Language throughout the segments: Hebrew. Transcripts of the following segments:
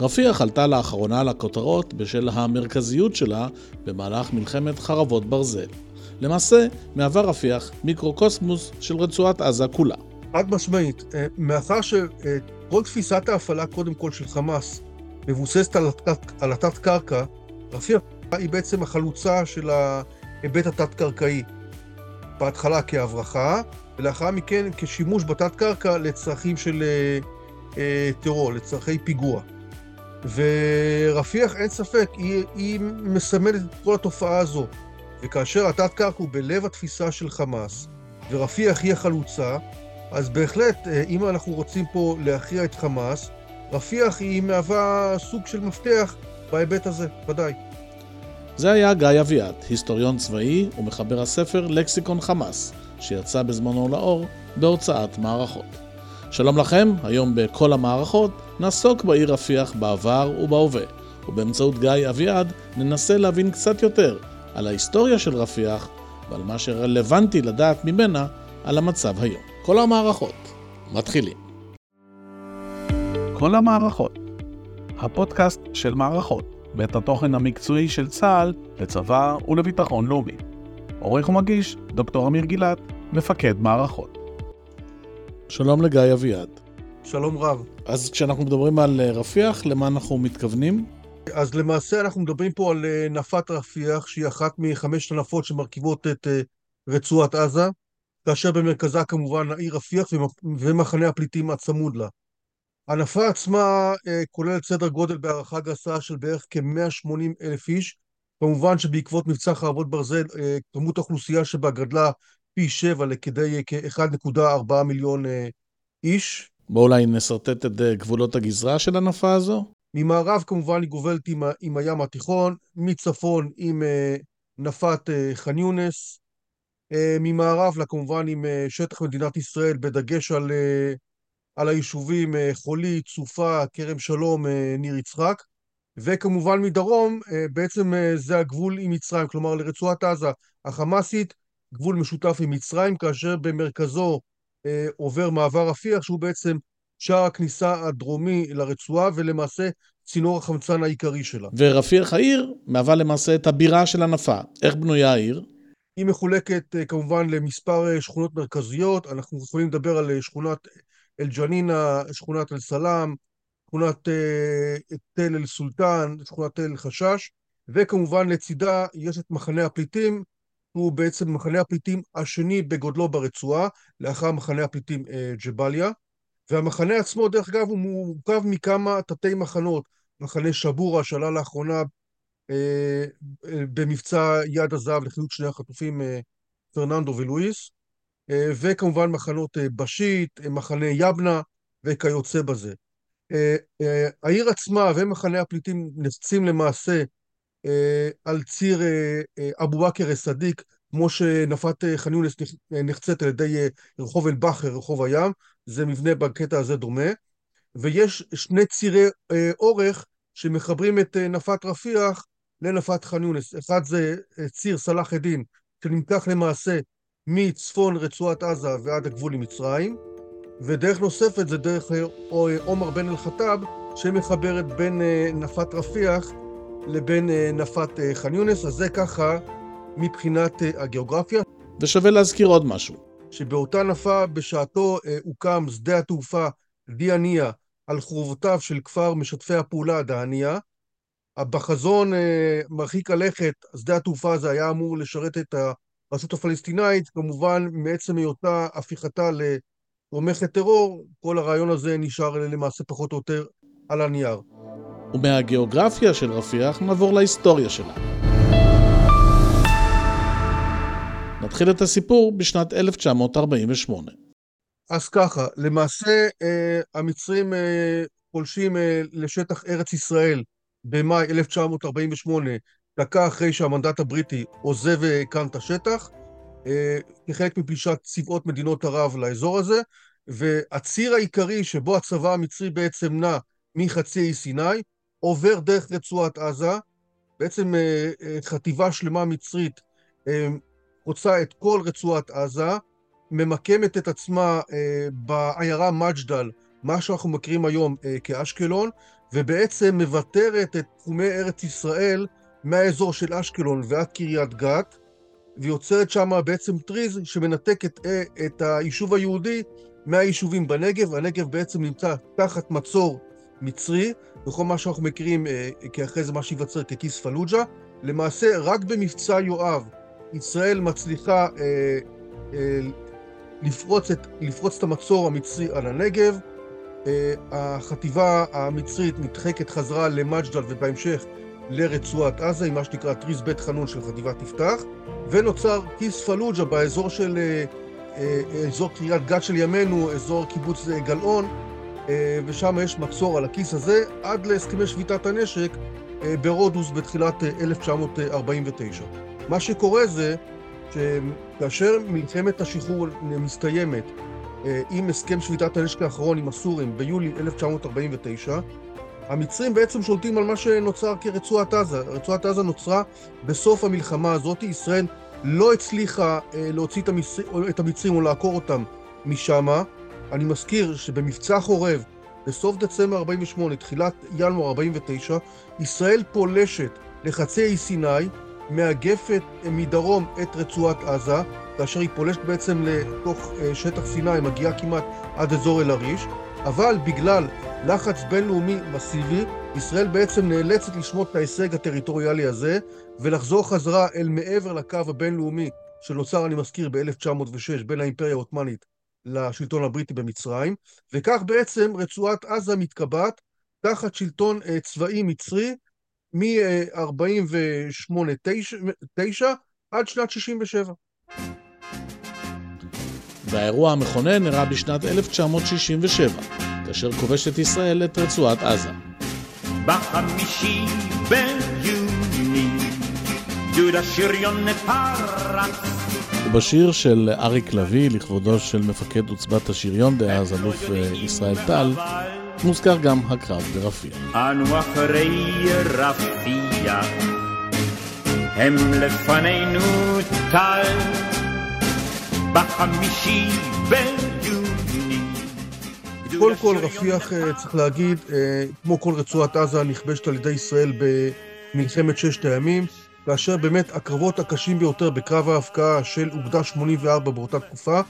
רפיח עלתה לאחרונה לכותרות בשל המרכזיות שלה במהלך מלחמת חרבות ברזל. למעשה, מהווה רפיח מיקרוקוסמוס של רצועת עזה כולה. חד משמעית, אה, מאחר שכל תפיסת ההפעלה קודם כל של חמאס מבוססת על התת-קרקע, רפיח היא בעצם החלוצה של ההיבט התת-קרקעי. בהתחלה כהברחה, ולאחר מכן כשימוש בתת-קרקע לצרכים של אה, אה, טרור, לצרכי פיגוע. ורפיח, אין ספק, היא, היא מסמלת את כל התופעה הזו. וכאשר התת-קרקע הוא בלב התפיסה של חמאס, ורפיח היא החלוצה, אז בהחלט, אה, אם אנחנו רוצים פה להכריע את חמאס, רפיח היא מהווה סוג של מפתח בהיבט הזה, ודאי. זה היה גיא אביעד, היסטוריון צבאי ומחבר הספר לקסיקון חמאס, שיצא בזמנו לאור בהוצאת מערכות. שלום לכם, היום בכל המערכות נעסוק בעיר רפיח בעבר ובהווה, ובאמצעות גיא אביעד ננסה להבין קצת יותר על ההיסטוריה של רפיח ועל מה שרלוונטי לדעת ממנה על המצב היום. כל המערכות, מתחילים. כל המערכות, הפודקאסט של מערכות. בית התוכן המקצועי של צה"ל לצבא ולביטחון לאומי. עורך ומגיש, דוקטור אמיר גילת, מפקד מערכות. שלום לגיא אביעד. שלום רב. אז כשאנחנו מדברים על אה, רפיח, למה אנחנו מתכוונים? אז למעשה אנחנו מדברים פה על אה, נפת רפיח, שהיא אחת מחמש הנפות שמרכיבות את אה, רצועת עזה, כאשר במרכזה כמובן העיר רפיח ומחנה הפליטים הצמוד לה. הנפה עצמה כוללת סדר גודל בהערכה גסה של בערך כ-180 אלף איש. כמובן שבעקבות מבצע חרבות ברזל, כמות האוכלוסייה שבה גדלה פי שבע לכדי כ-1.4 מיליון איש. בואו אולי נשרטט את גבולות הגזרה של הנפה הזו. ממערב כמובן היא גובלת עם, עם הים התיכון, מצפון עם נפת ח'אן יונס, ממערב לה כמובן עם שטח מדינת ישראל בדגש על על היישובים אה, חולי, צופה, כרם שלום, אה, ניר יצחק, וכמובן מדרום, אה, בעצם זה הגבול עם מצרים, כלומר לרצועת עזה החמאסית, גבול משותף עם מצרים, כאשר במרכזו עובר מעבר רפיח, שהוא בעצם שער הכניסה הדרומי לרצועה, ולמעשה צינור החמצן העיקרי שלה. ורפיח העיר מהווה למעשה את הבירה של הנפה. איך בנויה העיר? היא מחולקת כמובן למספר שכונות מרכזיות, אנחנו יכולים לדבר על שכונת אל-ג'נינה, שכונת אל-סלאם, שכונת אה, תל אל-סולטן, שכונת תל אל-חשש, וכמובן לצידה יש את מחנה הפליטים, הוא בעצם מחנה הפליטים השני בגודלו ברצועה, לאחר מחנה הפליטים אה, ג'באליה, והמחנה עצמו, דרך אגב, הוא מורכב מכמה תתי מחנות, מחנה שבורה שעלה לאחרונה אה, במבצע יד הזהב לחילוץ שני החטופים פרננדו ולואיס, אה, וכמובן מחנות אה, בשיט, אה, מחנה יבנה וכיוצא בזה. העיר עצמה ומחנה הפליטים נחצים למעשה על ציר אבו בכר א-סדיק, כמו שנפת ח'אן יונס נחצית על ידי רחוב אל-בכר, רחוב הים, זה מבנה בקטע הזה דומה, ויש שני צירי אורך שמחברים את נפת רפיח לנפת ח'אן יונס. אחד זה ציר סלאח א-דין, שנמתח למעשה מצפון רצועת עזה ועד הגבול עם מצרים, ודרך נוספת זה דרך עומר בן אל-חטאב, שמחברת בין אה, נפת רפיח לבין אה, נפת אה, ח'אן יונס, אז זה ככה מבחינת הגיאוגרפיה. ושווה להזכיר עוד משהו. שבאותה נפה בשעתו הוקם שדה התעופה דיאניה על חורבותיו של כפר משתפי הפעולה דהניה. בחזון מרחיק הלכת, שדה התעופה הזה היה אמור לשרת את הרשות הפלסטינאית, כמובן מעצם היותה הפיכתה לתומכת טרור, כל הרעיון הזה נשאר למעשה פחות או יותר על הנייר. ומהגיאוגרפיה של רפיח נעבור להיסטוריה שלה. נתחיל את הסיפור בשנת 1948. אז ככה, למעשה אה, המצרים אה, פולשים אה, לשטח ארץ ישראל במאי 1948 דקה אחרי שהמנדט הבריטי עוזב כאן את השטח, אה, כחלק מפלישת צבאות מדינות ערב לאזור הזה, והציר העיקרי שבו הצבא המצרי בעצם נע מחצי האי סיני, עובר דרך רצועת עזה, בעצם אה, חטיבה שלמה מצרית חוצה את כל רצועת עזה, ממקמת את עצמה בעיירה מג'דל, מה שאנחנו מכירים היום כאשקלון, ובעצם מוותרת את תחומי ארץ ישראל מהאזור של אשקלון ועד קריית גת, ויוצרת שם בעצם טריז שמנתק את, את היישוב היהודי מהיישובים בנגב. הנגב בעצם נמצא תחת מצור מצרי, וכל מה שאנחנו מכירים אה, כאחרי זה מה שייווצר ככיס פלוג'ה. למעשה, רק במבצע יואב, ישראל מצליחה אה, אה, לפרוץ, את, לפרוץ את המצור המצרי על הנגב. אה, החטיבה המצרית נדחקת חזרה למג'דל ובהמשך לרצועת עזה, עם מה שנקרא טריז בית חנון של חטיבת יפתח, ונוצר כיס פלוג'ה באזור של, אה, אה, אזור קריית גת של ימינו, אזור קיבוץ גלאון, ושם יש מצור על הכיס הזה עד להסכמי שביתת הנשק ברודוס בתחילת 1949. מה שקורה זה שכאשר מלחמת השחרור מסתיימת עם הסכם שביתת הנשק האחרון עם הסורים ביולי 1949, המצרים בעצם שולטים על מה שנוצר כרצועת עזה. רצועת עזה נוצרה בסוף המלחמה הזאת, ישראל לא הצליחה אה, להוציא את, המצר... את המצרים או לעקור אותם משם. אני מזכיר שבמבצע חורב, בסוף דצמבר 48, תחילת ינואר 49, ישראל פולשת לחצי אי סיני, מאגפת אה, מדרום את רצועת עזה, כאשר היא פולשת בעצם לתוך אה, שטח סיני, מגיעה כמעט עד אזור אל-עריש, אבל בגלל לחץ בינלאומי מסיבי, ישראל בעצם נאלצת לשמוט את ההישג הטריטוריאלי הזה ולחזור חזרה אל מעבר לקו הבינלאומי שנוצר, אני מזכיר, ב-1906 בין האימפריה העות'מאנית לשלטון הבריטי במצרים, וכך בעצם רצועת עזה מתקבעת תחת שלטון אה, צבאי מצרי מ-48-9 עד שנת 67. והאירוע המכונן אירע בשנת 1967, כאשר כובשת ישראל את רצועת עזה. בחמישי ביוני, גדוד השריון פרץ. ובשיר של אריק לביא, לכבודו של מפקד עוצבת השריון דאז, אלוף אה, ישראל טל, מוזכר גם הקרב ברפיח. אנו אחרי רפיח, הם לפנינו טל. בחמישי ביוני. קודם כל, רפיח, אה, צריך להגיד, אה, כמו כל רצועת עזה, נכבשת על ידי ישראל במלחמת ששת הימים, כאשר באמת הקרבות הקשים ביותר בקרב ההפקעה של אוגדה 84 באותה תקופה,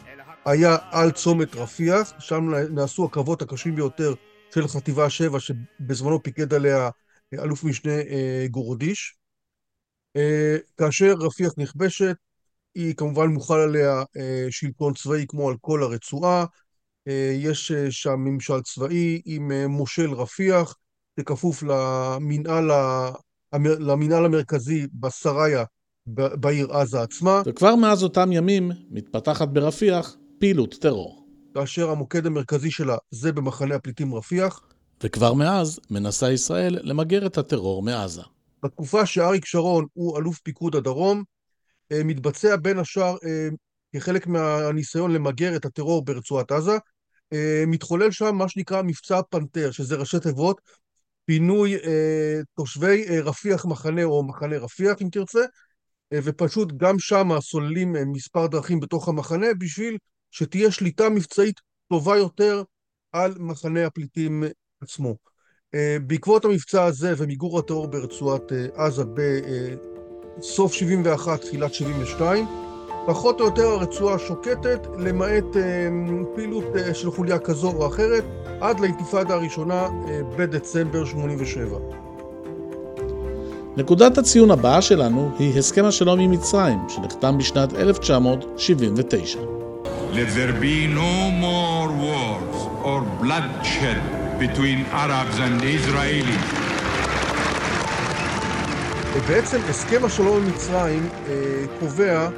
היה על צומת רפיח, שם נעשו הקרבות הקשים ביותר של חטיבה 7, שבזמנו פיקד עליה אה, אלוף משנה גורודיש. כאשר רפיח נכבשת, היא כמובן מוחל עליה אה, שלטון צבאי כמו על כל הרצועה. אה, יש אה, שם ממשל צבאי עם מושל רפיח, שכפוף למנהל, למנהל המרכזי בשריה בעיר עזה עצמה. וכבר מאז אותם ימים מתפתחת ברפיח פעילות טרור. כאשר המוקד המרכזי שלה זה במחנה הפליטים רפיח. וכבר מאז מנסה ישראל למגר את הטרור מעזה. בתקופה שאריק שרון הוא אלוף פיקוד הדרום, אה, מתבצע בין השאר אה, כחלק מהניסיון למגר את הטרור ברצועת עזה. אה, מתחולל שם מה שנקרא מבצע פנתר, שזה ראשי תיבות, פינוי תושבי רפיח מחנה או מחנה רפיח אם תרצה, ופשוט גם שם סוללים מספר דרכים בתוך המחנה בשביל שתהיה שליטה מבצעית טובה יותר על מחנה הפליטים עצמו. בעקבות המבצע הזה ומיגור הטרור ברצועת עזה סוף 71, תחילת 72. פחות או יותר הרצועה שוקטת, למעט אה, פעילות אה, של חוליה כזו או אחרת, עד לאינתיפאדה הראשונה אה, בדצמבר 87. נקודת הציון הבאה שלנו היא הסכם השלום עם מצרים, שנחתם בשנת 1979. Let there be no more wars or bloodshed between Arabs and Israelis. בעצם הסכם השלום עם מצרים קובע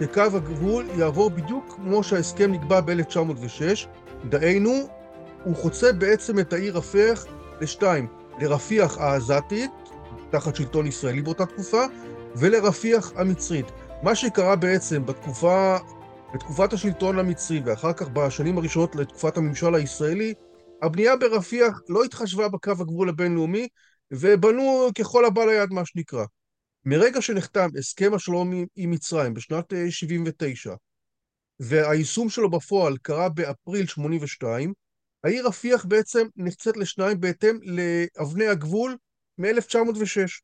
שקו הגבול יעבור בדיוק כמו שההסכם נקבע ב-1906, דהיינו, הוא חוצה בעצם את העיר רפיח לשתיים, לרפיח העזתית, תחת שלטון ישראלי באותה תקופה, ולרפיח המצרית. מה שקרה בעצם בתקופה, בתקופת השלטון המצרי ואחר כך בשנים הראשונות לתקופת הממשל הישראלי, הבנייה ברפיח לא התחשבה בקו הגבול הבינלאומי, ובנו ככל הבא ליד, מה שנקרא. מרגע שנחתם הסכם השלום עם מצרים בשנת 79, אה, והיישום שלו בפועל קרה באפריל 82, העיר רפיח בעצם נחצית לשניים בהתאם לאבני הגבול מ-1906.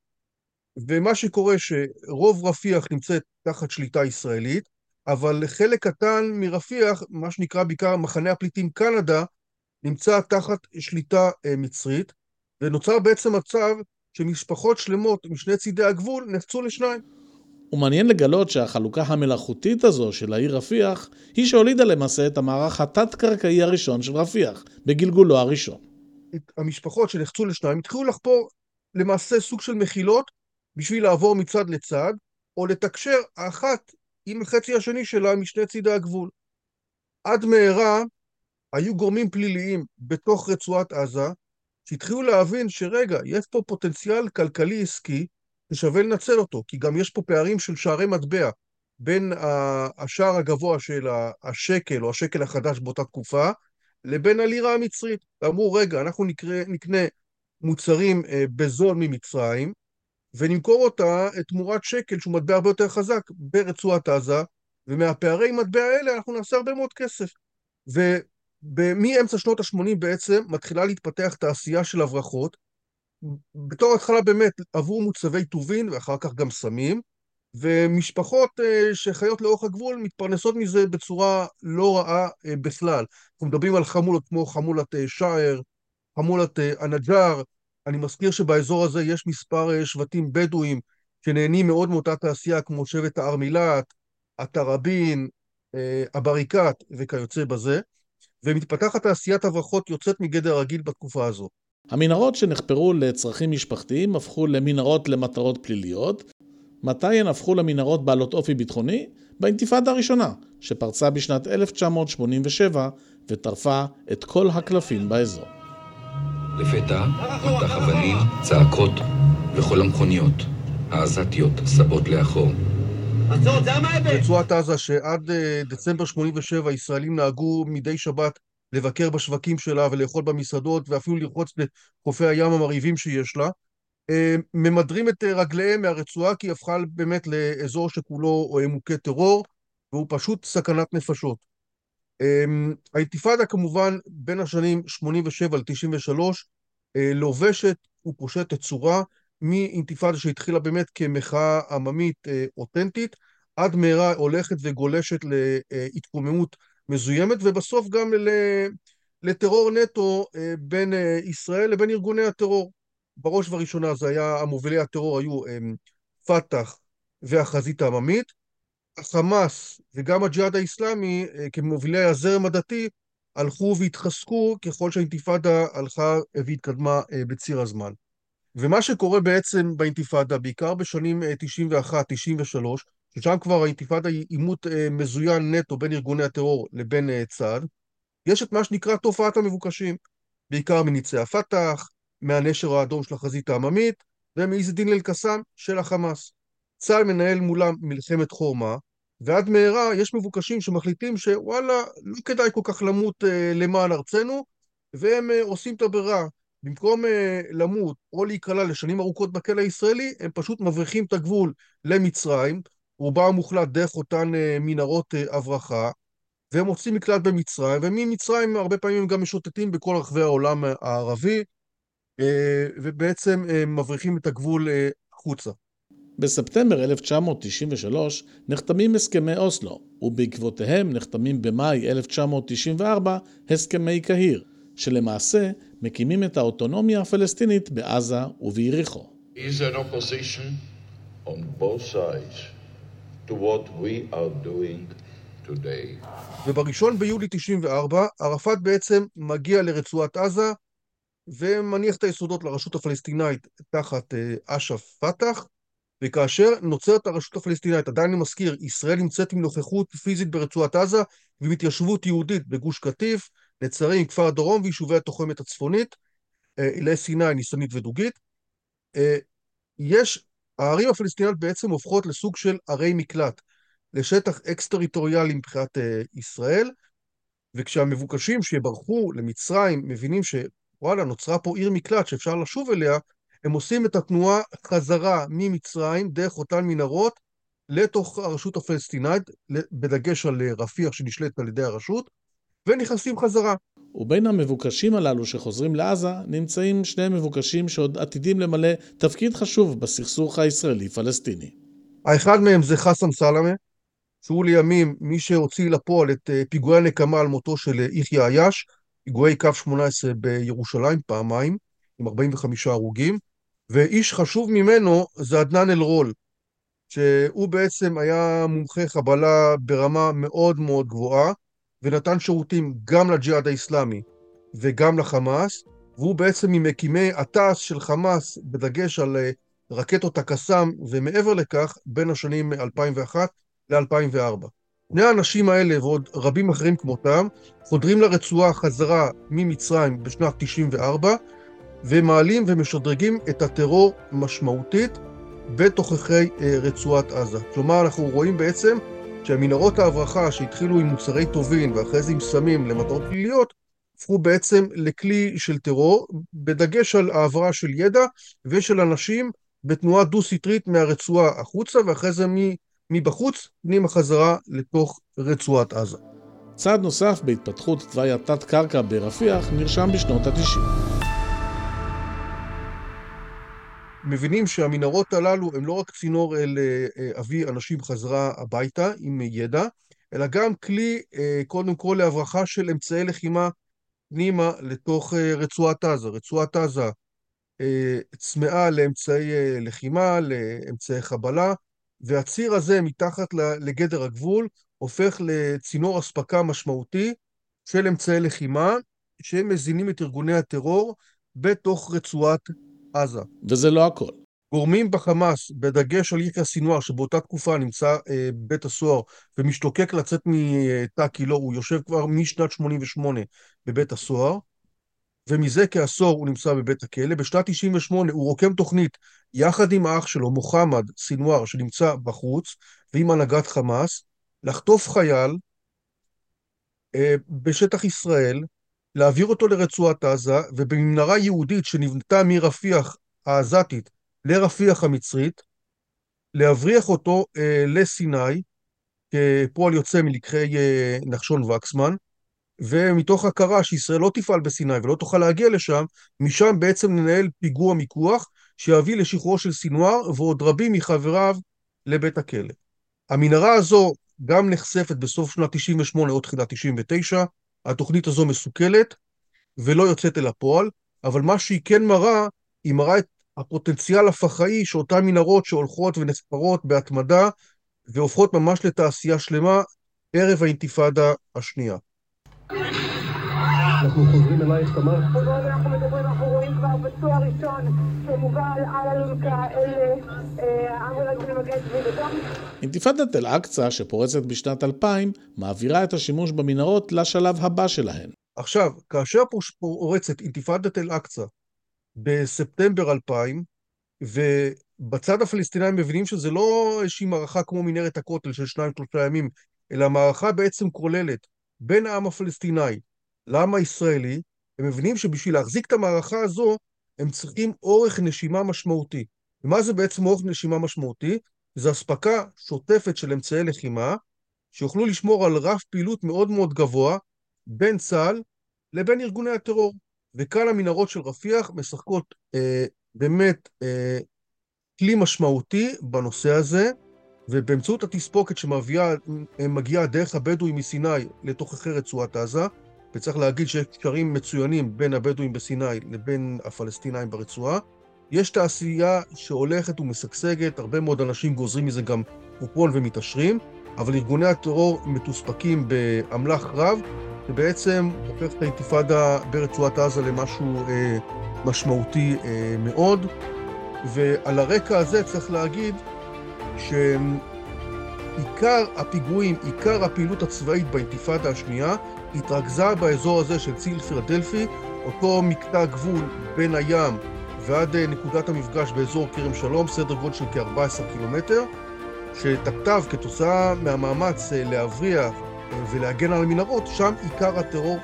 ומה שקורה שרוב רפיח נמצאת תחת שליטה ישראלית, אבל חלק קטן מרפיח, מה שנקרא בעיקר מחנה הפליטים קנדה, נמצא תחת שליטה אה, מצרית, ונוצר בעצם מצב שמשפחות שלמות משני צידי הגבול נחצו לשניים. ומעניין לגלות שהחלוקה המלאכותית הזו של העיר רפיח היא שהולידה למעשה את המערך התת-קרקעי הראשון של רפיח, בגלגולו הראשון. המשפחות שנחצו לשניים התחילו לחפור למעשה סוג של מחילות בשביל לעבור מצד לצד, או לתקשר האחת עם החצי השני שלה משני צידי הגבול. עד מהרה היו גורמים פליליים בתוך רצועת עזה, שהתחילו להבין שרגע, יש פה פוטנציאל כלכלי-עסקי ששווה לנצל אותו, כי גם יש פה פערים של שערי מטבע בין השער הגבוה של השקל או השקל החדש באותה תקופה, לבין הלירה המצרית. ואמרו, רגע, אנחנו נקרא, נקנה מוצרים אה, בזול ממצרים, ונמכור אותה תמורת שקל שהוא מטבע הרבה יותר חזק ברצועת עזה, ומהפערי מטבע האלה אנחנו נעשה הרבה מאוד כסף. ומאמצע שנות ה-80 בעצם מתחילה להתפתח תעשייה של הברחות, בתור התחלה באמת עבור מוצבי טובין ואחר כך גם סמים, ומשפחות uh, שחיות לאורך הגבול מתפרנסות מזה בצורה לא רעה uh, בכלל. אנחנו מדברים על חמולות כמו חמולת uh, שער, חמולת הנג'אר, אני מזכיר שבאזור הזה יש מספר שבטים בדואים שנהנים מאוד מאותה תעשייה כמו שבט הארמילת, התראבין, הבריקת וכיוצא בזה, ומתפתחת תעשיית הברחות יוצאת מגדר הרגיל בתקופה הזו. המנהרות שנחפרו לצרכים משפחתיים הפכו למנהרות למטרות פליליות. מתי הן הפכו למנהרות בעלות אופי ביטחוני? באינתיפאדה הראשונה, שפרצה בשנת 1987 וטרפה את כל הקלפים באזור. לפתע, מטח אבנים, צעקות, וכל המכוניות העזתיות סבות לאחור. רצועת עזה שעד אה, דצמבר 87 ישראלים נהגו מדי שבת לבקר בשווקים שלה ולאכול במסעדות ואפילו לרחוץ לחופי הים המרהיבים שיש לה. אה, ממדרים את אה, רגליהם מהרצועה כי היא הפכה באמת לאזור שכולו מוכה טרור והוא פשוט סכנת נפשות. האינתיפאדה כמובן בין השנים 87 ל-93 לובשת ופושטת צורה מאינתיפאדה שהתחילה באמת כמחאה עממית אותנטית עד מהרה הולכת וגולשת להתקוממות מזוימת, ובסוף גם לטרור נטו אה, בין אה, ישראל לבין ארגוני הטרור. בראש ובראשונה זה היה, המובילי הטרור היו אה, פת"ח והחזית העממית. החמאס וגם הג'יהאד האיסלאמי כמובילי הזרם הדתי הלכו והתחזקו ככל שהאינתיפאדה הלכה והתקדמה בציר הזמן. ומה שקורה בעצם באינתיפאדה, בעיקר בשנים 91-93, ששם כבר האינתיפאדה היא עימות אה, מזוין נטו בין ארגוני הטרור לבין אה, צה"ל, יש את מה שנקרא תופעת המבוקשים, בעיקר מניצי הפת"ח, מהנשר האדום של החזית העממית, ומעז א-דין אל-קסאם של החמאס. צה"ל מנהל מולם מלחמת חורמה, ועד מהרה יש מבוקשים שמחליטים שוואלה, לא כדאי כל כך למות אה, למען ארצנו, והם אה, עושים את הברירה. במקום אה, למות או להיקלע לשנים ארוכות בכלא הישראלי, הם פשוט מבריחים את הגבול למצרים, רובה המוחלט דרך אותן אה, מנהרות אה, הברחה, והם מוצאים מקלט במצרים, וממצרים הרבה פעמים הם גם משוטטים בכל רחבי העולם הערבי, ובעצם מבריחים את הגבול החוצה. בספטמבר 1993 נחתמים הסכמי אוסלו, ובעקבותיהם נחתמים במאי 1994 הסכמי קהיר, שלמעשה מקימים את האוטונומיה הפלסטינית בעזה וביריחו. to what we are doing today. ובראשון ביולי 94, ערפאת בעצם מגיע לרצועת עזה ומניח את היסודות לרשות הפלסטינאית תחת אה, אש"ף פת"ח, וכאשר נוצרת הרשות הפלסטינאית, עדיין אני מזכיר, ישראל נמצאת עם נוכחות פיזית ברצועת עזה ועם התיישבות יהודית בגוש קטיף, נצרים, כפר הדרום ויישובי התוחמת הצפונית, אלי אה, סיני, ניסנית ודוגית. אה, יש הערים הפלסטיניות בעצם הופכות לסוג של ערי מקלט, לשטח אקס-טריטוריאלי מבחינת אה, ישראל, וכשהמבוקשים שברחו למצרים מבינים שוואלה, נוצרה פה עיר מקלט שאפשר לשוב אליה, הם עושים את התנועה חזרה ממצרים דרך אותן מנהרות לתוך הרשות הפלסטינאית, בדגש על אה, רפיח שנשלטת על ידי הרשות, ונכנסים חזרה. ובין המבוקשים הללו שחוזרים לעזה נמצאים שני מבוקשים שעוד עתידים למלא תפקיד חשוב בסכסוך הישראלי-פלסטיני. האחד מהם זה חסן סלמה, שהוא לימים מי שהוציא לפועל את אה, פיגועי הנקמה על מותו של אה, יחיא עיאש, פיגועי קו 18 בירושלים פעמיים, עם 45 הרוגים, ואיש חשוב ממנו זה עדנאן אל-רול, שהוא בעצם היה מומחה חבלה ברמה מאוד מאוד גבוהה, ונתן שירותים גם לג'יהאד האיסלאמי וגם לחמאס, והוא בעצם ממקימי התעש של חמאס, בדגש על אה, רקטות הקסאם, ומעבר לכך, בין השנים 2001 ל-2004. שני האנשים האלה ועוד רבים אחרים כמותם, חודרים לרצועה חזרה ממצרים בשנת 94, ומעלים ומשדרגים את הטרור משמעותית בתוככי אה, רצועת עזה. כלומר, אנחנו רואים בעצם שהמנהרות ההברחה שהתחילו עם מוצרי טובין ואחרי זה עם סמים למטרות פליליות, הפכו בעצם לכלי של טרור, בדגש על העברה של ידע ושל אנשים בתנועה דו-סטרית מהרצועה החוצה, ואחרי זה מבחוץ, פנימה חזרה לתוך רצועת עזה. צעד נוסף בהתפתחות תוואי התת-קרקע ברפיח נרשם בשנות ה-90. מבינים שהמנהרות הללו הם לא רק צינור אל אבי אנשים חזרה הביתה עם ידע, אלא גם כלי קודם כל להברחה של אמצעי לחימה פנימה לתוך רצועת עזה. רצועת עזה צמאה לאמצעי לחימה, לאמצעי חבלה, והציר הזה מתחת לגדר הגבול הופך לצינור אספקה משמעותי של אמצעי לחימה שהם מזינים את ארגוני הטרור בתוך רצועת עזה. וזה לא הכל. גורמים בחמאס, בדגש על יחיא סינואר, שבאותה תקופה נמצא אה, בבית הסוהר ומשתוקק לצאת מתא כילו, הוא יושב כבר משנת 88 בבית הסוהר, ומזה כעשור הוא נמצא בבית הכלא. בשנת 98 הוא רוקם תוכנית יחד עם האח שלו, מוחמד סינואר, שנמצא בחוץ, ועם הנהגת חמאס, לחטוף חייל אה, בשטח ישראל, להעביר אותו לרצועת עזה, ובמנהרה יהודית שנבנתה מרפיח העזתית לרפיח המצרית, להבריח אותו אה, לסיני, כפועל יוצא מלקחי אה, נחשון וקסמן, ומתוך הכרה שישראל לא תפעל בסיני ולא תוכל להגיע לשם, משם בעצם ננהל פיגוע מיקוח שיביא לשחרורו של סינואר ועוד רבים מחבריו לבית הכלא. המנהרה הזו גם נחשפת בסוף שנת 98 או תחילת 99, התוכנית הזו מסוכלת ולא יוצאת אל הפועל, אבל מה שהיא כן מראה, היא מראה את הפוטנציאל הפח"עי שאותן מנהרות שהולכות ונספרות בהתמדה והופכות ממש לתעשייה שלמה ערב האינתיפאדה השנייה. אנחנו חוזרים אלייך, תמר. אנחנו מדברים, אנחנו כבר פצוע ראשון שמובל על אלונקה אל אה, אמבולנס של מגן צבי בדום. אינתיפאדת אל-אקצא, שפורצת בשנת 2000, מעבירה את השימוש במנהרות לשלב הבא שלהן. עכשיו, כאשר פורצת אינתיפאדת אל-אקצא בספטמבר 2000, ובצד הפלסטיני מבינים שזה לא איזושהי מערכה כמו מנהרת הכותל של שניים-שלושה ימים, אלא מערכה בעצם כוללת בין העם הפלסטיני לעם הישראלי, הם מבינים שבשביל להחזיק את המערכה הזו, הם צריכים אורך נשימה משמעותי. ומה זה בעצם אורך נשימה משמעותי? זה אספקה שוטפת של אמצעי לחימה, שיוכלו לשמור על רף פעילות מאוד מאוד גבוה בין צה"ל לבין ארגוני הטרור. וכאן המנהרות של רפיח משחקות אה, באמת אה, כלי משמעותי בנושא הזה, ובאמצעות התספוקת שמגיעה דרך הבדואים מסיני לתוככי רצועת עזה, וצריך להגיד שיש קשרים מצוינים בין הבדואים בסיני לבין הפלסטינאים ברצועה. יש תעשייה שהולכת ומשגשגת, הרבה מאוד אנשים גוזרים מזה גם קופון ומתעשרים, אבל ארגוני הטרור מתוספקים באמל"ח רב, ובעצם הופך את האינתיפאדה ברצועת עזה למשהו אה, משמעותי אה, מאוד. ועל הרקע הזה צריך להגיד שעיקר הפיגועים, עיקר הפעילות הצבאית באינתיפאדה השנייה, התרכזה באזור הזה של ציל פילדלפי, אותו מקטע גבול בין הים ועד אה, נקודת המפגש באזור כרם שלום, סדר גודל של כ-14 קילומטר, שתכתב כתוצאה מהמאמץ אה, להבריח אה, ולהגן על המנהרות, שם עיקר הטרור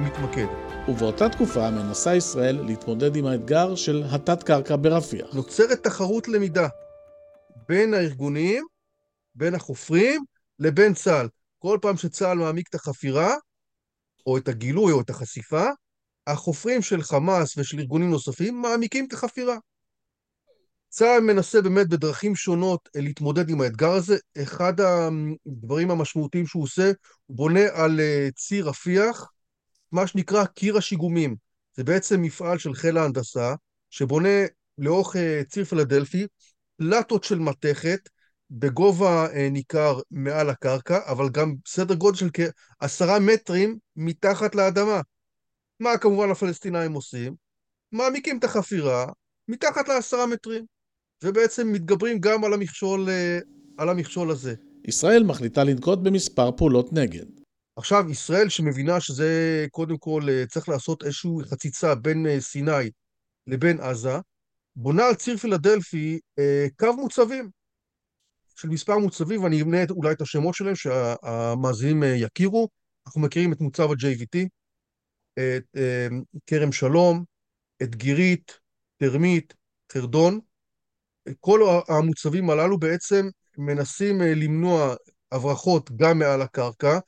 מתמקד. ובאותה תקופה מנסה ישראל להתמודד עם האתגר של התת-קרקע ברפיח. נוצרת תחרות למידה בין הארגונים, בין החופרים, לבין צה"ל. כל פעם שצה"ל מעמיק את החפירה, או את הגילוי או את החשיפה, החופרים של חמאס ושל ארגונים נוספים מעמיקים את החפירה. צה"ל מנסה באמת בדרכים שונות אה, להתמודד עם האתגר הזה. אחד הדברים המשמעותיים שהוא עושה, הוא בונה על אה, ציר רפיח, מה שנקרא קיר השיגומים. זה בעצם מפעל של חיל ההנדסה, שבונה לאורך אה, ציר פילדלפי פלטות של מתכת בגובה ניכר מעל הקרקע, אבל גם סדר גודל של כעשרה מטרים מתחת לאדמה. מה כמובן הפלסטינאים עושים? מעמיקים את החפירה מתחת לעשרה מטרים. ובעצם מתגברים גם על המכשול, אה, על המכשול הזה. ישראל מחליטה לנקוט במספר פעולות נגד. עכשיו, ישראל שמבינה שזה קודם כל אה, צריך לעשות איזושהי חציצה בין אה, סיני לבין עזה, בונה על ציר פילדלפי קו מוצבים של מספר מוצבים, ואני אמנה אולי את השמות שלהם שהמאזינים יכירו. אנחנו מכירים את מוצב ה-JVT, את כרם שלום, את גירית, תרמית, חרדון, כל המוצבים הללו בעצם מנסים אה, למנוע הברחות גם מעל הקרקע,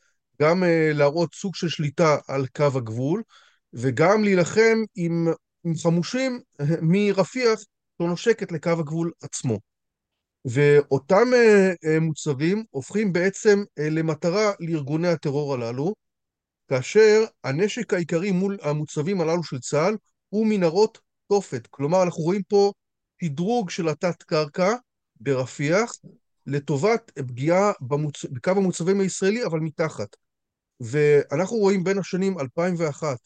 גם אה, להראות סוג של שליטה על קו הגבול, וגם להילחם עם, עם חמושים אה, מרפיח שנושקת לקו הגבול עצמו. ואותם מוצבים הופכים בעצם למטרה לארגוני הטרור הללו, כאשר הנשק העיקרי מול המוצבים הללו של צה"ל הוא מנהרות תופת. כלומר, אנחנו רואים פה תדרוג של התת-קרקע ברפיח לטובת פגיעה במוצ... בקו המוצבים הישראלי, אבל מתחת. ואנחנו רואים בין השנים 2001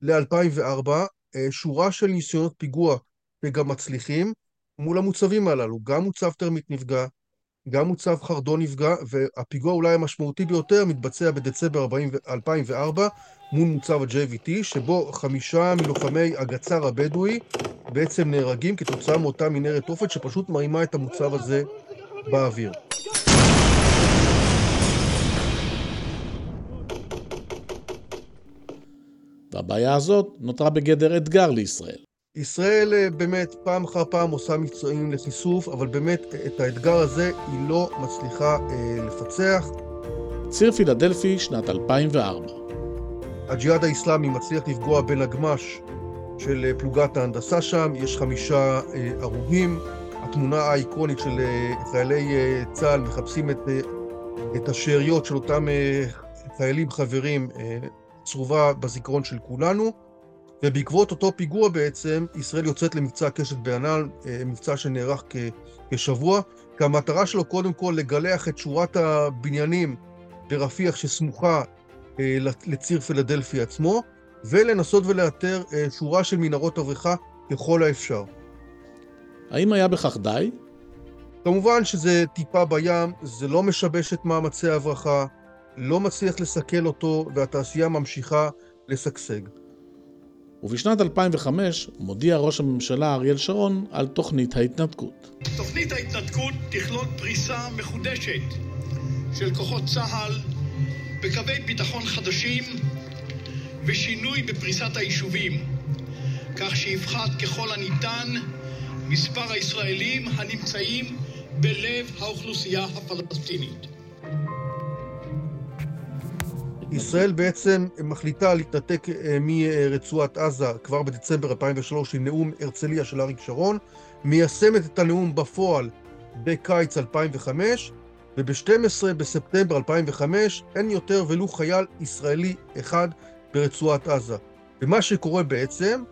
ל-2004 אה, שורה של ניסיונות פיגוע וגם מצליחים מול המוצבים הללו. גם מוצב תרמית נפגע, גם מוצב חרדון נפגע, והפיגוע אולי המשמעותי ביותר מתבצע בדצמבר 2004 מול מוצב ה-JVT, שבו חמישה מלוחמי הגצר הבדואי בעצם נהרגים כתוצאה מאותה מנהרת תופת שפשוט מרימה את המוצב הזה באוויר. והבעיה הזאת נותרה בגדר אתגר לישראל. ישראל אה, באמת פעם אחר פעם עושה מבצעים לחיסוף, אבל באמת את האתגר הזה היא לא מצליחה אה, לפצח. ציר פילדלפי, שנת 2004. הג'יהאד האיסלאמי מצליח לפגוע בנגמ"ש של אה, פלוגת ההנדסה שם, יש חמישה אה, הרוגים. התמונה האיקונית של אה, חיילי אה, צה"ל מחפשים את, אה, את השאריות של אותם אה, חיילים חברים אה, צרובה בזיכרון של כולנו. ובעקבות אותו פיגוע בעצם, ישראל יוצאת למבצע קשת בענן, אה, מבצע שנערך כשבוע, כי המטרה שלו קודם כל לגלח את שורת הבניינים ברפיח שסמוכה אה, לציר פילדלפי עצמו, ולנסות ולאתר אה, שורה של מנהרות אבריכה ככל האפשר. האם היה בכך די? כמובן שזה טיפה בים, זה לא משבש את מאמצי ההברחה, לא מצליח לסכל אותו, והתעשייה ממשיכה לשגשג. ובשנת 2005 מודיע ראש הממשלה אריאל שרון על תוכנית ההתנתקות. תוכנית ההתנתקות תכלול פריסה מחודשת של כוחות צה"ל בקווי ביטחון חדשים ושינוי בפריסת היישובים, כך שיפחת ככל הניתן מספר הישראלים הנמצאים בלב האוכלוסייה הפלסטינית. ישראל בעצם מחליטה להתנתק אה, מרצועת עזה כבר בדצמבר 2003 עם נאום הרצליה של אריק שרון, מיישמת את הנאום בפועל בקיץ 2005, וב-12 בספטמבר 2005 אין יותר ולו חייל ישראלי אחד ברצועת עזה. ומה שקורה בעצם,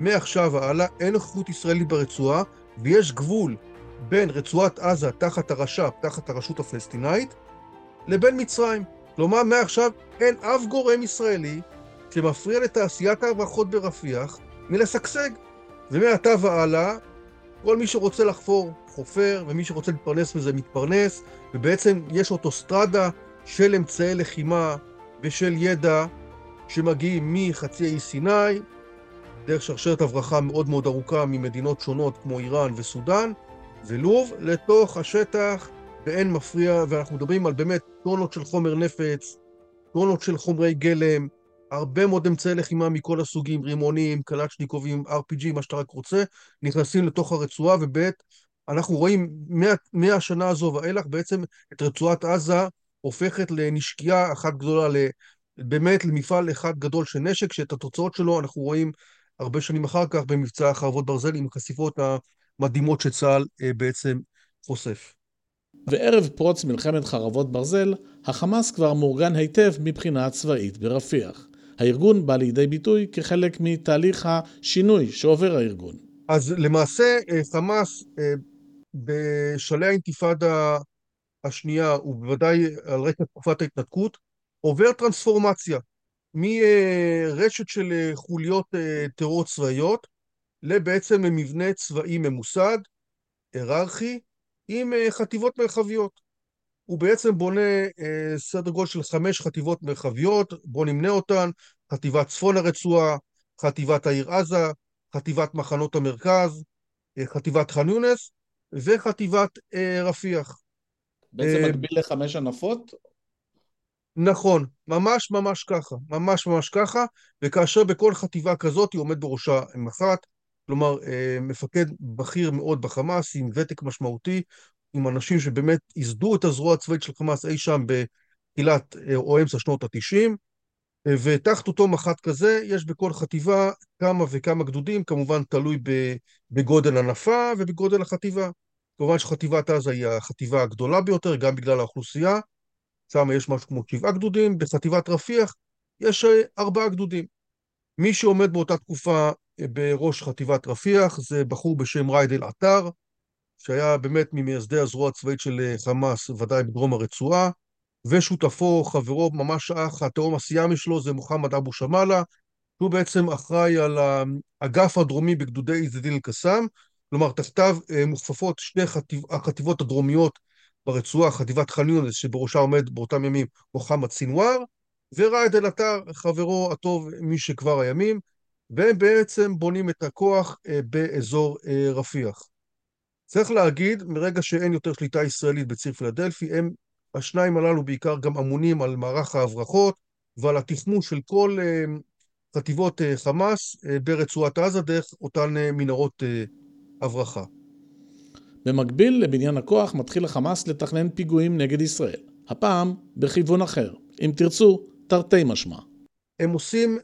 מעכשיו והלאה אין נוכחות ישראלית ברצועה, ויש גבול בין רצועת עזה תחת הרש"פ, תחת הרשות הפלסטינאית, לבין מצרים. כלומר, מעכשיו אין אף גורם ישראלי שמפריע לתעשיית ההברחות ברפיח מלשגשג. ומעתה והלאה, כל מי שרוצה לחפור, חופר, ומי שרוצה להתפרנס מזה, מתפרנס, ובעצם יש אוטוסטרדה של אמצעי לחימה ושל ידע שמגיעים מחצי האי סיני, דרך שרשרת הברחה מאוד מאוד ארוכה ממדינות שונות כמו איראן וסודאן ולוב, לתוך השטח באין מפריע, ואנחנו מדברים על באמת טונות של חומר נפץ, טונות של חומרי גלם, הרבה מאוד אמצעי לחימה מכל הסוגים, רימונים, קלצ'ניקובים, RPG, מה שאתה רק רוצה, נכנסים לתוך הרצועה, וב' אנחנו רואים מה, מהשנה הזו ואילך בעצם את רצועת עזה הופכת לנשקייה אחת גדולה באמת למפעל אחד גדול של נשק, שאת התוצאות שלו אנחנו רואים הרבה שנים אחר כך במבצע חרבות ברזל עם החשיפות המדהימות שצה"ל אה, בעצם חושף. וערב פרוץ מלחמת חרבות ברזל, החמאס כבר מאורגן היטב מבחינה צבאית ברפיח. הארגון בא לידי ביטוי כחלק מתהליך השינוי שעובר הארגון. אז למעשה אה, חמאס אה, בשלהי האינתיפאדה השנייה, ובוודאי על רקע תקופת ההתנתקות, עובר טרנספורמציה מרשת של חוליות טרור צבאיות לבעצם מבנה צבאי ממוסד, היררכי, עם חטיבות מרחביות. הוא בעצם בונה סדר גודל של חמש חטיבות מרחביות, בואו נמנה אותן, חטיבת צפון הרצועה, חטיבת העיר עזה, חטיבת מחנות המרכז, חטיבת ח'אן יונס וחטיבת רפיח. בעצם מקביל לחמש הנפות? נכון, ממש ממש ככה, ממש ממש ככה, וכאשר בכל חטיבה כזאת עומד בראשה מח"ט, כלומר מפקד בכיר מאוד בחמאס עם ותק משמעותי, עם אנשים שבאמת ייסדו את הזרוע הצבאית של חמאס אי שם בתחילת או אמצע שנות התשעים, ותחת אותו מח"ט כזה יש בכל חטיבה כמה וכמה גדודים, כמובן תלוי בגודל הנפה ובגודל החטיבה. כמובן שחטיבת עזה היא החטיבה הגדולה ביותר, גם בגלל האוכלוסייה, שם יש משהו כמו שבעה גדודים, בחטיבת רפיח יש ארבעה גדודים. מי שעומד באותה תקופה בראש חטיבת רפיח זה בחור בשם רייד אל-עטר, שהיה באמת ממייסדי הזרוע הצבאית של חמאס, ודאי בדרום הרצועה, ושותפו, חברו, ממש אח, התאום הסיאמי שלו זה מוחמד אבו שמאלה, שהוא בעצם אחראי על האגף הדרומי בגדודי עז א-דין אל-קסאם, כלומר תחתיו מוכפפות שני חטיב, החטיבות הדרומיות ברצועה, חטיבת ח'אן שבראשה עומד באותם ימים מוחמד סינואר, וראאד אל-עטר, חברו הטוב משכבר הימים, והם בעצם בונים את הכוח באזור רפיח. צריך להגיד, מרגע שאין יותר שליטה ישראלית בציר פילדלפי, הם, השניים הללו בעיקר גם אמונים על מערך ההברחות ועל התכמוש של כל חטיבות חמאס ברצועת עזה דרך אותן מנהרות הברחה. במקביל לבניין הכוח מתחיל החמאס לתכנן פיגועים נגד ישראל, הפעם בכיוון אחר, אם תרצו, תרתי משמע. הם עושים אה,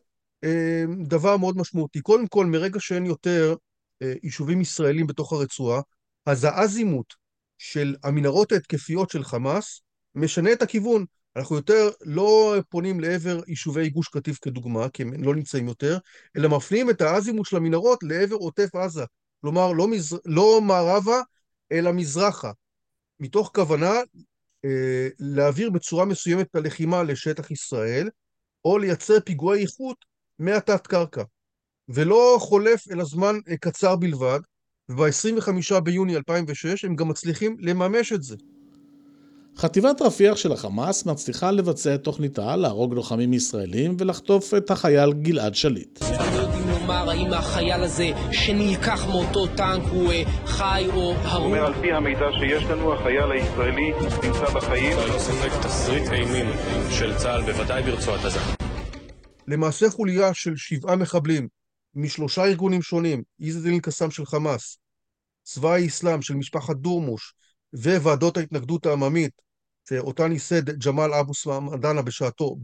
דבר מאוד משמעותי. קודם כל, מרגע שאין יותר אה, יישובים ישראלים בתוך הרצועה, אז האזימות של המנהרות ההתקפיות של חמאס משנה את הכיוון. אנחנו יותר לא פונים לעבר יישובי גוש קטיף כדוגמה, כי הם לא נמצאים יותר, אלא מפנים את האזימות של המנהרות לעבר עוטף עזה. כלומר, לא, מז... לא מערבה, אלא מזרחה, מתוך כוונה אה, להעביר בצורה מסוימת את הלחימה לשטח ישראל, או לייצר פיגועי איכות מהתת קרקע. ולא חולף אלא זמן אה, קצר בלבד, וב-25 ביוני 2006 הם גם מצליחים לממש את זה. חטיבת רפיח של החמאס מצליחה לבצע את תוכניתה להרוג לוחמים ישראלים ולחטוף את החייל גלעד שליט. אנחנו יודעים לומר האם החייל הזה שנלקח מאותו טנק הוא חי או הרוג. הוא אומר על פי המידע שיש לנו, החייל הישראלי נמצא בחיים. ללא ספק תסריט אימים של צה"ל, בוודאי ברצועת עזה. למעשה חוליה של שבעה מחבלים משלושה ארגונים שונים, עז א-דין אל-קסאם של חמאס, צבא האסלאם של משפחת דורמוש וועדות ההתנגדות העממית שאותן ייסד ג'מאל אבו סמדאנה בשעתו,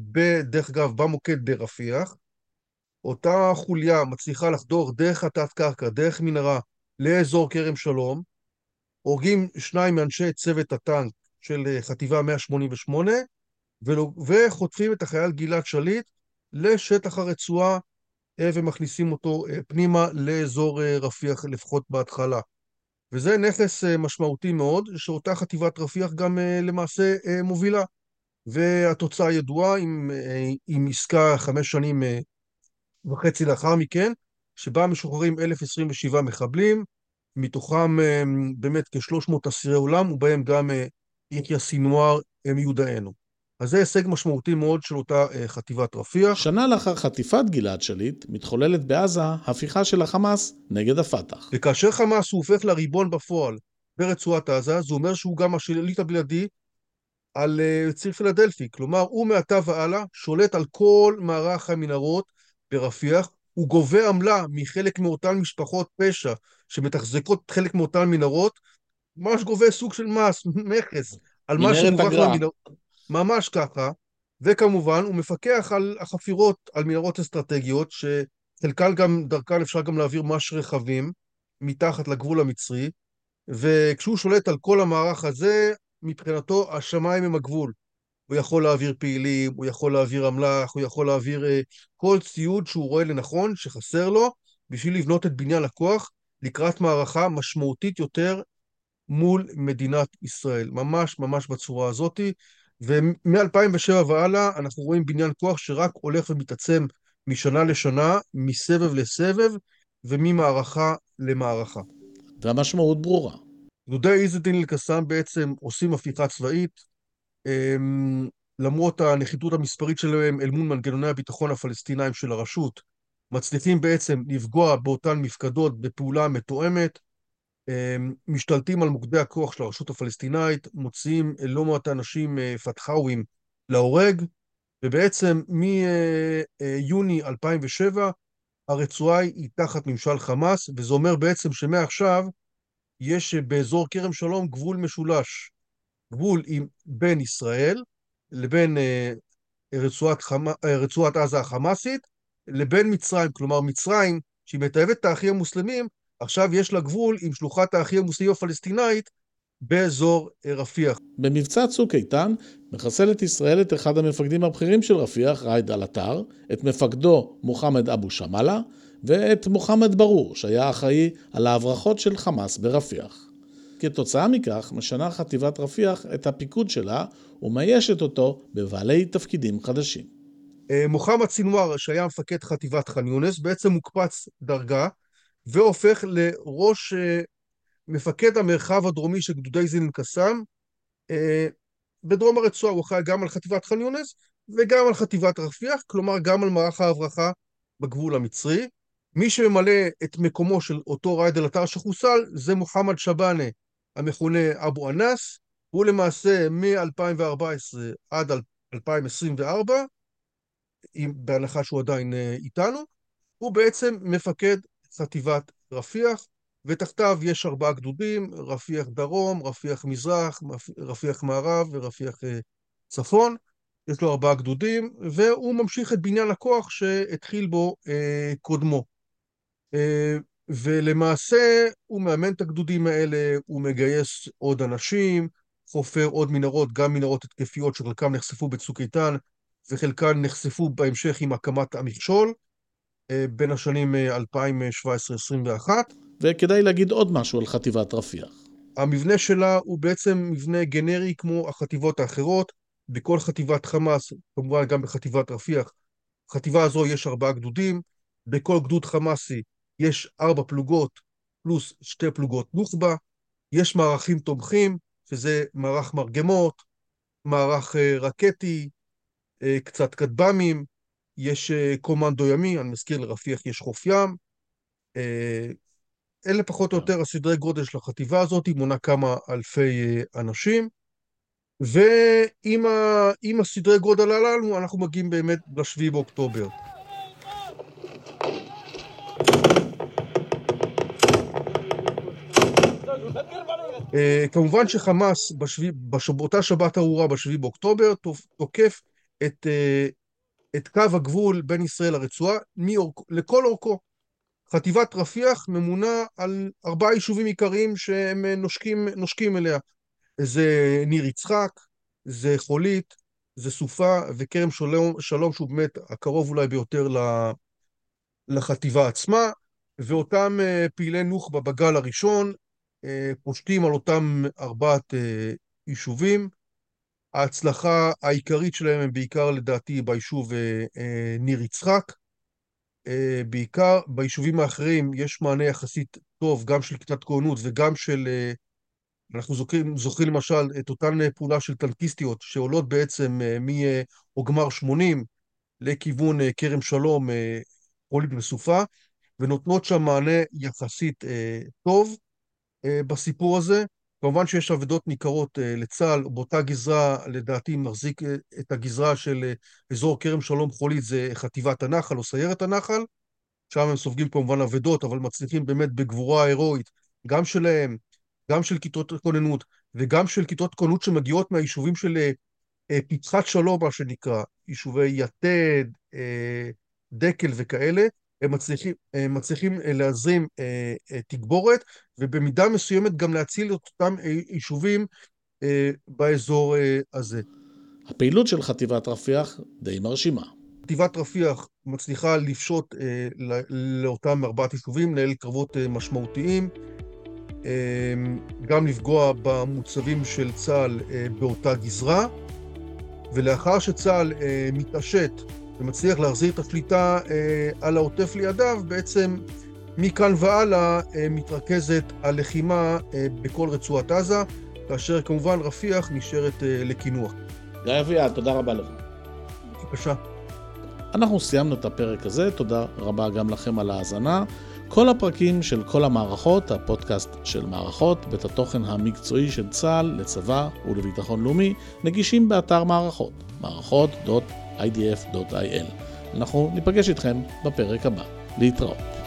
דרך אגב, במוקד ברפיח, אותה חוליה מצליחה לחדור דרך התת קרקע, דרך מנהרה, לאזור כרם שלום, הורגים שניים מאנשי צוות הטנק של חטיבה 188, וחוטפים את החייל גלעד שליט לשטח הרצועה ומכניסים אותו פנימה לאזור רפיח, לפחות בהתחלה. וזה נכס משמעותי מאוד, שאותה חטיבת רפיח גם למעשה מובילה. והתוצאה ידועה עם, עם עסקה חמש שנים וחצי לאחר מכן, שבה משוחררים 1,027 מחבלים, מתוכם באמת כ-300 אסירי עולם, ובהם גם יחיא סינואר מיודענו. אז זה הישג משמעותי מאוד של אותה חטיבת רפיח. שנה לאחר חטיפת גלעד שליט, מתחוללת בעזה הפיכה של החמאס נגד הפת"ח. וכאשר חמאס הוא הופך לריבון בפועל ברצועת עזה, זה אומר שהוא גם השליט הבלעדי על ציר פילדלפי. כלומר, הוא מעתה והלאה שולט על כל מערך המנהרות ברפיח, הוא גובה עמלה מחלק מאותן משפחות פשע שמתחזקות חלק מאותן מנהרות, ממש גובה סוג של מס, מכס, על מה שמוכרח למנהרות. ממש ככה, וכמובן הוא מפקח על החפירות, על מנהרות אסטרטגיות, שחלקן גם, דרכן אפשר גם להעביר מש רכבים מתחת לגבול המצרי, וכשהוא שולט על כל המערך הזה, מבחינתו השמיים הם הגבול. הוא יכול להעביר פעילים, הוא יכול להעביר אמל"ח, הוא יכול להעביר uh, כל ציוד שהוא רואה לנכון, שחסר לו, בשביל לבנות את בניין הכוח לקראת מערכה משמעותית יותר מול מדינת ישראל. ממש ממש בצורה הזאתי. ומ-2007 והלאה אנחנו רואים בניין כוח שרק הולך ומתעצם משנה לשנה, מסבב לסבב וממערכה למערכה. והמשמעות ברורה. גדודי עז-א-דין אל-קסאם בעצם עושים הפיכה צבאית, הם, למרות הנחיתות המספרית שלהם אל מול מנגנוני הביטחון הפלסטינאים של הרשות, מצליחים בעצם לפגוע באותן מפקדות בפעולה מתואמת, משתלטים על מוקדי הכוח של הרשות הפלסטינאית, מוציאים לא מעט אנשים אה, פתחאווים להורג, ובעצם מיוני 2007 הרצועה היא תחת ממשל חמאס, וזה אומר בעצם שמעכשיו יש באזור כרם שלום גבול משולש, גבול עם, בין ישראל לבין אה, רצועת, חמ... אה, רצועת עזה החמאסית, לבין מצרים. כלומר, מצרים, שהיא מתעבת את האחים המוסלמים, עכשיו יש לה גבול עם שלוחת האחים המוסלמים הפלסטינאית באזור אה, רפיח. במבצע צוק איתן מחסלת ישראל את אחד המפקדים הבכירים של רפיח, ראיד אל-עטר, את מפקדו מוחמד אבו שמאלה, ואת מוחמד ברור, שהיה אחראי על ההברחות של חמאס ברפיח. כתוצאה מכך, משנה חטיבת רפיח את הפיקוד שלה ומיישת אותו בבעלי תפקידים חדשים. אה, מוחמד סינואר, שהיה מפקד חטיבת ח'אן יונס, בעצם מוקפץ דרגה והופך לראש אה, מפקד המרחב הדרומי של גדודי זין אל-קסאם. אה, בדרום הרצועה הוא אחראי גם על חטיבת ח'אן יונס וגם על חטיבת רפיח, כלומר גם על מערך ההברחה בגבול המצרי. מי שממלא את מקומו של אותו ראיד אל-עטר שחוסל זה מוחמד שבאנה, המכונה אבו אנס, הוא למעשה מ-2014 עד 2024, בהנחה שהוא עדיין אה, איתנו, הוא בעצם מפקד חטיבת רפיח, ותחתיו יש ארבעה גדודים, רפיח דרום, רפיח מזרח, רפיח מערב ורפיח אה, צפון. יש לו ארבעה גדודים, והוא ממשיך את בניין הכוח שהתחיל בו אה, קודמו. אה, ולמעשה הוא מאמן את הגדודים האלה, הוא מגייס עוד אנשים, חופר עוד מנהרות, גם מנהרות התקפיות שחלקם נחשפו בצוק איתן וחלקן נחשפו בהמשך עם הקמת המכשול בין השנים 2017-2021. אה, וכדאי להגיד עוד משהו על חטיבת רפיח. המבנה שלה הוא בעצם מבנה גנרי כמו החטיבות האחרות. בכל חטיבת חמאס, כמובן גם בחטיבת רפיח, חטיבה הזו יש ארבעה גדודים, בכל גדוד חמאסי יש ארבע פלוגות פלוס שתי פלוגות נוח'בה, יש מערכים תומכים, שזה מערך מרגמות, מערך uh, רקטי, קצת כטב"מים, יש uh, קומנדו ימי, אני מזכיר לרפיח יש חוף ים. Uh, אלה פחות או יותר הסדרי גודל של החטיבה הזאת, היא מונה כמה אלפי uh, אנשים. ועם הסדרי גודל הללו אנחנו מגיעים באמת ל-7 באוקטובר. Uh, כמובן שחמאס באותה שבת ארורה בשביעי באוקטובר תוקף את, uh, את קו הגבול בין ישראל לרצועה מאורק, לכל אורכו. חטיבת רפיח ממונה על ארבעה יישובים עיקריים שהם נושקים, נושקים אליה. זה ניר יצחק, זה חולית, זה סופה וכרם שלום, שלום שהוא באמת הקרוב אולי ביותר לחטיבה עצמה, ואותם uh, פעילי נוח'בה בגל הראשון אה, פושטים על אותם ארבעת אה, יישובים. ההצלחה העיקרית שלהם הם בעיקר לדעתי ביישוב אה, ניר יצחק. בעיקר ביישובים האחרים יש מענה יחסית טוב גם של כיתת כהנות וגם של, אנחנו זוכרים, זוכרים למשל את אותן פעולה של טנקיסטיות שעולות בעצם מעוגמר 80 לכיוון כרם שלום, פולית וסופה, ונותנות שם מענה יחסית טוב. אה, בסיפור הזה. כמובן שיש אבדות ניכרות אה, לצה"ל, באותה גזרה, לדעתי, מחזיק אה, את הגזרה של אזור כרם שלום חולית, זה חטיבת הנחל או סיירת הנחל. שם הם סופגים כמובן אבדות, אבל מצליחים באמת בגבורה הירואית, גם שלהם, גם של כיתות כוננות, וגם של כיתות כוננות שמגיעות מהיישובים של אה, פצחת שלום, מה שנקרא, יישובי יתד, אה, דקל וכאלה, הם מצליחים, הם מצליחים להזרים תגבורת, ובמידה מסוימת גם להציל את אותם יישובים באזור הזה. הפעילות של חטיבת רפיח די מרשימה. חטיבת רפיח מצליחה לפשוט לאותם ארבעת יישובים, לנהל קרבות משמעותיים, גם לפגוע במוצבים של צה"ל באותה גזרה, ולאחר שצה"ל מתעשת ומצליח להחזיר את השליטה על העוטף לידיו, בעצם מכאן והלאה מתרכזת הלחימה בכל רצועת עזה, כאשר כמובן רפיח נשארת לקינוח. גיא אביעד, תודה רבה לך. בבקשה. אנחנו סיימנו את הפרק הזה, תודה רבה גם לכם על ההאזנה. כל הפרקים של כל המערכות, הפודקאסט של מערכות, בית התוכן המקצועי של צה"ל לצבא ולביטחון לאומי, נגישים באתר מערכות, מערכות.idf.il. אנחנו ניפגש איתכם בפרק הבא. להתראות.